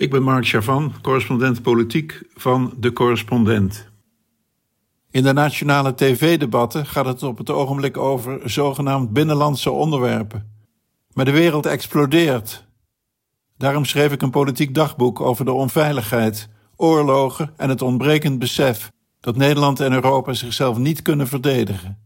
Ik ben Mark Chavan, correspondent politiek van De Correspondent. In de nationale tv-debatten gaat het op het ogenblik over zogenaamd binnenlandse onderwerpen. Maar de wereld explodeert. Daarom schreef ik een politiek dagboek over de onveiligheid, oorlogen en het ontbrekend besef dat Nederland en Europa zichzelf niet kunnen verdedigen.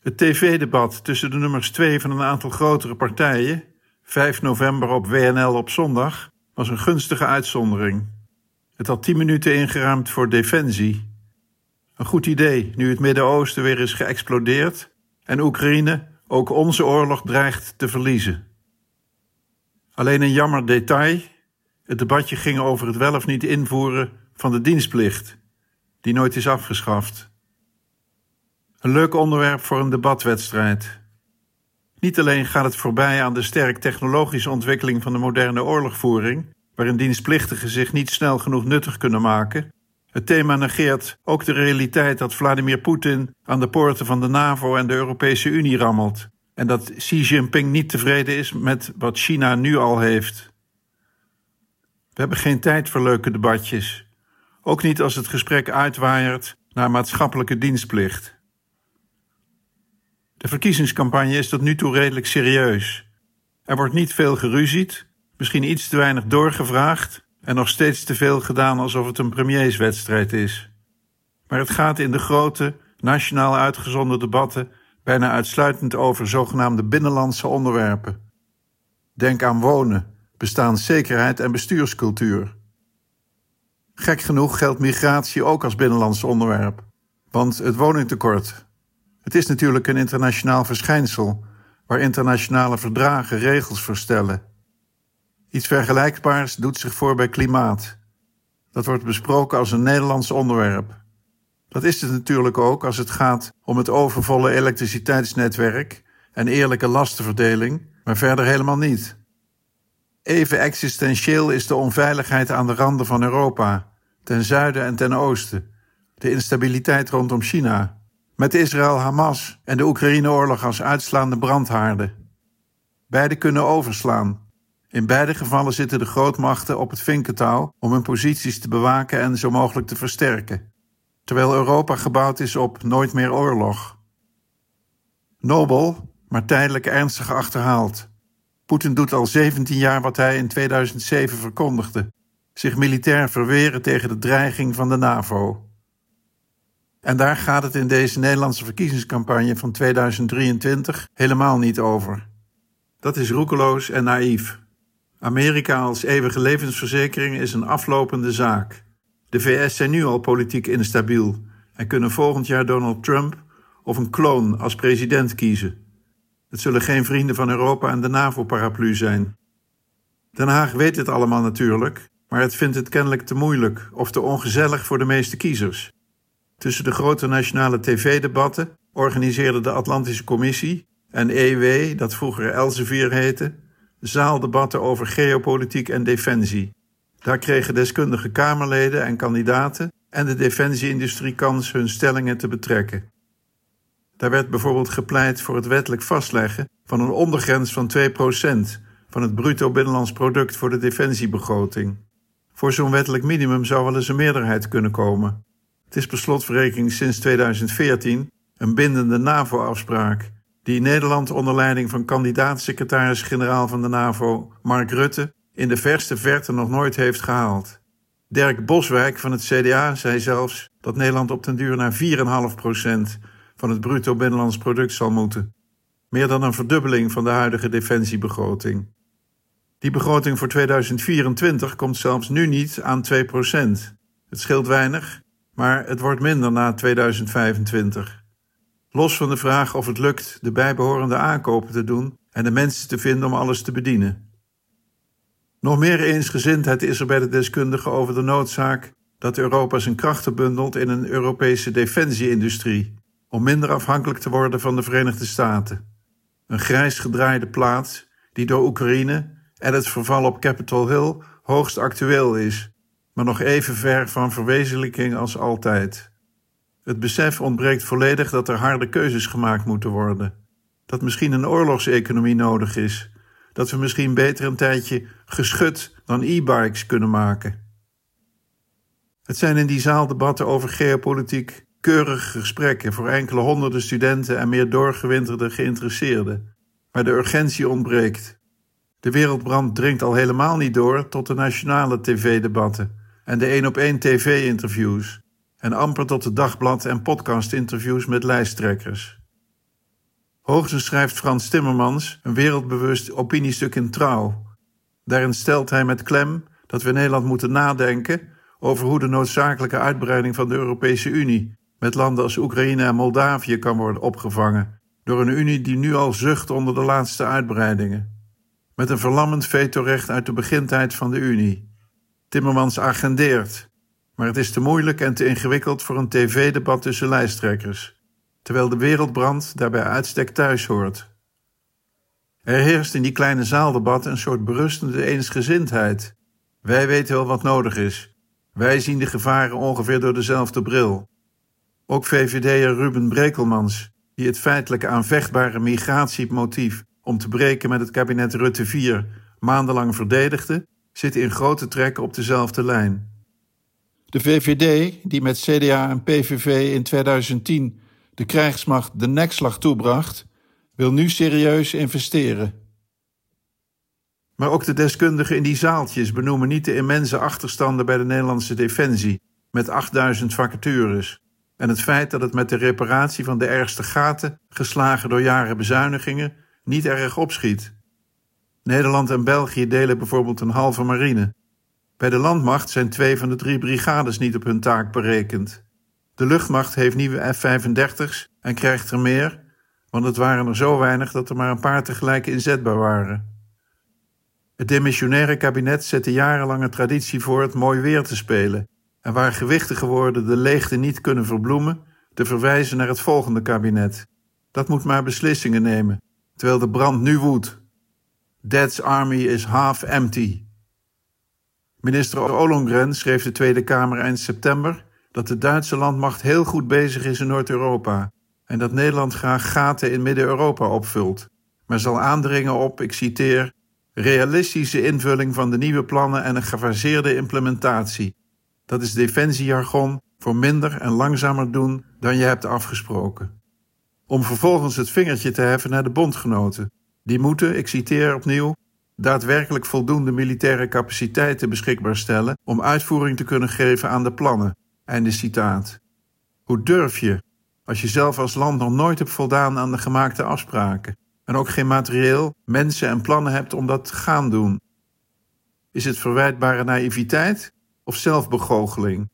Het tv-debat tussen de nummers twee van een aantal grotere partijen 5 november op WNL op zondag was een gunstige uitzondering. Het had 10 minuten ingeruimd voor defensie. Een goed idee nu het Midden-Oosten weer is geëxplodeerd en Oekraïne ook onze oorlog dreigt te verliezen. Alleen een jammer detail: het debatje ging over het wel of niet invoeren van de dienstplicht, die nooit is afgeschaft. Een leuk onderwerp voor een debatwedstrijd. Niet alleen gaat het voorbij aan de sterk technologische ontwikkeling van de moderne oorlogvoering, waarin dienstplichtigen zich niet snel genoeg nuttig kunnen maken. Het thema negeert ook de realiteit dat Vladimir Poetin aan de poorten van de NAVO en de Europese Unie rammelt en dat Xi Jinping niet tevreden is met wat China nu al heeft. We hebben geen tijd voor leuke debatjes, ook niet als het gesprek uitwaaiert naar maatschappelijke dienstplicht. De verkiezingscampagne is tot nu toe redelijk serieus. Er wordt niet veel geruzied, misschien iets te weinig doorgevraagd en nog steeds te veel gedaan alsof het een premierswedstrijd is. Maar het gaat in de grote, nationaal uitgezonden debatten bijna uitsluitend over zogenaamde binnenlandse onderwerpen. Denk aan wonen, bestaanszekerheid en bestuurscultuur. Gek genoeg geldt migratie ook als binnenlands onderwerp, want het woningtekort het is natuurlijk een internationaal verschijnsel, waar internationale verdragen regels verstellen. Iets vergelijkbaars doet zich voor bij klimaat. Dat wordt besproken als een Nederlands onderwerp. Dat is het natuurlijk ook als het gaat om het overvolle elektriciteitsnetwerk en eerlijke lastenverdeling, maar verder helemaal niet. Even existentieel is de onveiligheid aan de randen van Europa, ten zuiden en ten oosten, de instabiliteit rondom China, met Israël-Hamas en de Oekraïne-oorlog als uitslaande brandhaarden. Beide kunnen overslaan. In beide gevallen zitten de grootmachten op het vinkentouw om hun posities te bewaken en zo mogelijk te versterken, terwijl Europa gebouwd is op nooit meer oorlog. Nobel, maar tijdelijk ernstig achterhaald. Poetin doet al 17 jaar wat hij in 2007 verkondigde: zich militair verweren tegen de dreiging van de NAVO. En daar gaat het in deze Nederlandse verkiezingscampagne van 2023 helemaal niet over. Dat is roekeloos en naïef. Amerika als eeuwige levensverzekering is een aflopende zaak. De VS zijn nu al politiek instabiel en kunnen volgend jaar Donald Trump of een kloon als president kiezen. Het zullen geen vrienden van Europa en de NAVO-paraplu zijn. Den Haag weet dit allemaal natuurlijk, maar het vindt het kennelijk te moeilijk of te ongezellig voor de meeste kiezers. Tussen de grote nationale tv-debatten organiseerde de Atlantische Commissie en EW, dat vroeger Elsevier heette, zaaldebatten over geopolitiek en defensie. Daar kregen deskundige Kamerleden en kandidaten en de defensieindustrie kans hun stellingen te betrekken. Daar werd bijvoorbeeld gepleit voor het wettelijk vastleggen van een ondergrens van 2% van het bruto binnenlands product voor de defensiebegroting. Voor zo'n wettelijk minimum zou wel eens een meerderheid kunnen komen. Het is per slotverrekening sinds 2014 een bindende NAVO-afspraak, die Nederland onder leiding van kandidaat-secretaris-generaal van de NAVO, Mark Rutte, in de verste verte nog nooit heeft gehaald. Dirk Boswijk van het CDA zei zelfs dat Nederland op den duur naar 4,5% van het bruto binnenlands product zal moeten. Meer dan een verdubbeling van de huidige defensiebegroting. Die begroting voor 2024 komt zelfs nu niet aan 2%. Het scheelt weinig, maar het wordt minder na 2025. Los van de vraag of het lukt de bijbehorende aankopen te doen en de mensen te vinden om alles te bedienen. Nog meer eensgezindheid is er bij de deskundigen over de noodzaak dat Europa zijn krachten bundelt in een Europese defensieindustrie, om minder afhankelijk te worden van de Verenigde Staten. Een grijs gedraaide plaats die door Oekraïne en het verval op Capitol Hill hoogst actueel is maar nog even ver van verwezenlijking als altijd. Het besef ontbreekt volledig dat er harde keuzes gemaakt moeten worden. Dat misschien een oorlogseconomie nodig is, dat we misschien beter een tijdje geschut dan e-bikes kunnen maken. Het zijn in die zaal debatten over geopolitiek keurige gesprekken voor enkele honderden studenten en meer doorgewinterde geïnteresseerden, waar de urgentie ontbreekt. De wereldbrand dringt al helemaal niet door tot de nationale tv-debatten en de één-op-één tv-interviews, en amper tot de dagblad- en podcast-interviews met lijsttrekkers. Hoogstens schrijft Frans Timmermans een wereldbewust opiniestuk in Trouw. Daarin stelt hij met klem dat we in Nederland moeten nadenken over hoe de noodzakelijke uitbreiding van de Europese Unie met landen als Oekraïne en Moldavië kan worden opgevangen door een Unie die nu al zucht onder de laatste uitbreidingen. Met een verlammend vetorecht uit de begintijd van de Unie. Timmermans agendeert, maar het is te moeilijk en te ingewikkeld voor een tv-debat tussen lijsttrekkers, terwijl de wereldbrand daarbij uitstek thuis hoort. Er heerst in die kleine zaaldebat een soort berustende eensgezindheid. Wij weten wel wat nodig is. Wij zien de gevaren ongeveer door dezelfde bril. Ook VVD'er Ruben Brekelmans, die het feitelijk aanvechtbare migratiemotief om te breken met het kabinet Rutte 4 maandenlang verdedigde, zit in grote trekken op dezelfde lijn. De VVD, die met CDA en PVV in 2010 de krijgsmacht de nekslag toebracht, wil nu serieus investeren. Maar ook de deskundigen in die zaaltjes benoemen niet de immense achterstanden bij de Nederlandse defensie, met 8000 vacatures, en het feit dat het met de reparatie van de ergste gaten, geslagen door jaren bezuinigingen, niet erg opschiet. Nederland en België delen bijvoorbeeld een halve marine. Bij de landmacht zijn twee van de drie brigades niet op hun taak berekend. De luchtmacht heeft nieuwe F-35's en krijgt er meer, want het waren er zo weinig dat er maar een paar tegelijk inzetbaar waren. Het demissionaire kabinet zette jarenlange traditie voor het mooi weer te spelen en waar gewichtige woorden de leegte niet kunnen verbloemen, te verwijzen naar het volgende kabinet. Dat moet maar beslissingen nemen, terwijl de brand nu woedt. Dead's army is half empty. Minister Ollongren schreef de Tweede Kamer eind september dat de Duitse landmacht heel goed bezig is in Noord-Europa en dat Nederland graag gaten in Midden-Europa opvult, maar zal aandringen op, ik citeer, realistische invulling van de nieuwe plannen en een gefaseerde implementatie. Dat is defensiejargon voor minder en langzamer doen dan je hebt afgesproken. Om vervolgens het vingertje te heffen naar de bondgenoten. Die moeten, ik citeer opnieuw, daadwerkelijk voldoende militaire capaciteiten beschikbaar stellen om uitvoering te kunnen geven aan de plannen. Einde citaat. Hoe durf je, als je zelf als land nog nooit hebt voldaan aan de gemaakte afspraken en ook geen materieel, mensen en plannen hebt om dat te gaan doen? Is het verwijtbare naïviteit of zelfbegoocheling?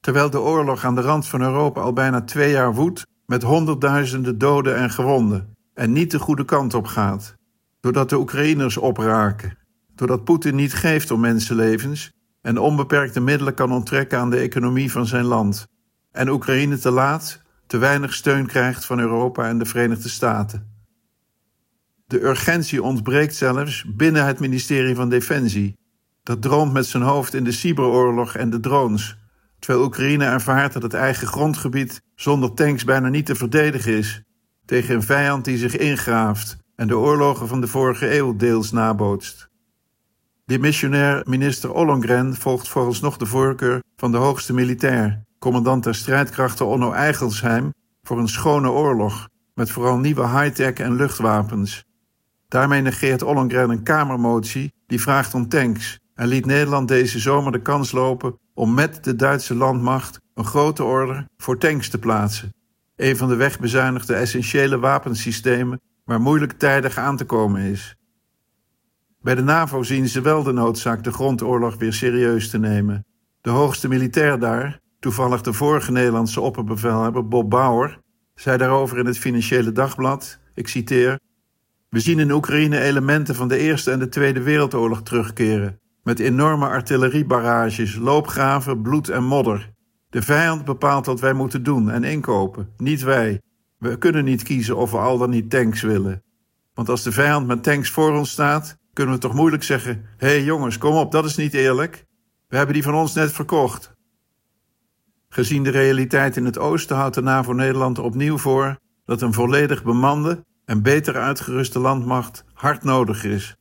Terwijl de oorlog aan de rand van Europa al bijna twee jaar woedt, met honderdduizenden doden en gewonden, en niet de goede kant op gaat, doordat de Oekraïners opraken, doordat Poetin niet geeft om mensenlevens en onbeperkte middelen kan onttrekken aan de economie van zijn land, en Oekraïne te laat, te weinig steun krijgt van Europa en de Verenigde Staten. De urgentie ontbreekt zelfs binnen het ministerie van Defensie. Dat droomt met zijn hoofd in de cyberoorlog en de drones, terwijl Oekraïne ervaart dat het eigen grondgebied zonder tanks bijna niet te verdedigen is tegen een vijand die zich ingraaft en de oorlogen van de vorige eeuw deels nabootst. Dimissionair minister Ollongren volgt vooralsnog de voorkeur van de hoogste militair, commandant der strijdkrachten Onno Eigelsheim, voor een schone oorlog, met vooral nieuwe high-tech en luchtwapens. Daarmee negeert Ollongren een kamermotie die vraagt om tanks en liet Nederland deze zomer de kans lopen om met de Duitse landmacht een grote order voor tanks te plaatsen. Een van de wegbezuinigde essentiële wapensystemen waar moeilijk tijdig aan te komen is. Bij de NAVO zien ze wel de noodzaak de grondoorlog weer serieus te nemen. De hoogste militair daar, toevallig de vorige Nederlandse opperbevelhebber Bob Bauer, zei daarover in het Financiële Dagblad, ik citeer, We zien in Oekraïne elementen van de Eerste en de Tweede Wereldoorlog terugkeren, met enorme artilleriebarrages, loopgraven, bloed en modder. De vijand bepaalt wat wij moeten doen en inkopen, niet wij. We kunnen niet kiezen of we al dan niet tanks willen. Want als de vijand met tanks voor ons staat, kunnen we toch moeilijk zeggen: hé hey jongens, kom op, dat is niet eerlijk. We hebben die van ons net verkocht. Gezien de realiteit in het oosten houdt de NAVO Nederland opnieuw voor dat een volledig bemande en beter uitgeruste landmacht hard nodig is.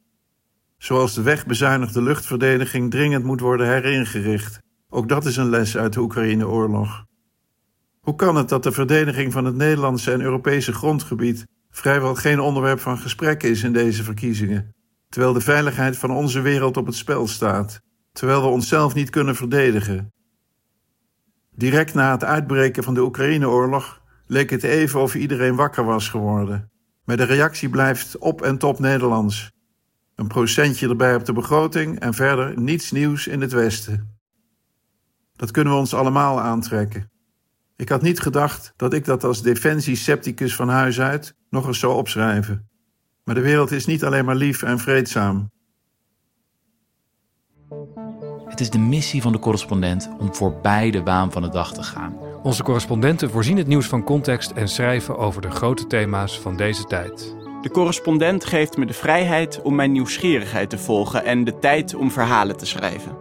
Zoals de wegbezuinigde luchtverdediging dringend moet worden heringericht. Ook dat is een les uit de Oekraïne-oorlog. Hoe kan het dat de verdediging van het Nederlandse en Europese grondgebied vrijwel geen onderwerp van gesprek is in deze verkiezingen, terwijl de veiligheid van onze wereld op het spel staat, terwijl we onszelf niet kunnen verdedigen? Direct na het uitbreken van de Oekraïne-oorlog leek het even of iedereen wakker was geworden. Maar de reactie blijft op en top Nederlands. Een procentje erbij op de begroting en verder niets nieuws in het Westen. Dat kunnen we ons allemaal aantrekken. Ik had niet gedacht dat ik dat als defensie-scepticus van huis uit nog eens zou opschrijven. Maar de wereld is niet alleen maar lief en vreedzaam. Het is de missie van de correspondent om voorbij de waan van de dag te gaan. Onze correspondenten voorzien het nieuws van context en schrijven over de grote thema's van deze tijd. De correspondent geeft me de vrijheid om mijn nieuwsgierigheid te volgen en de tijd om verhalen te schrijven.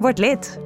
Word lid.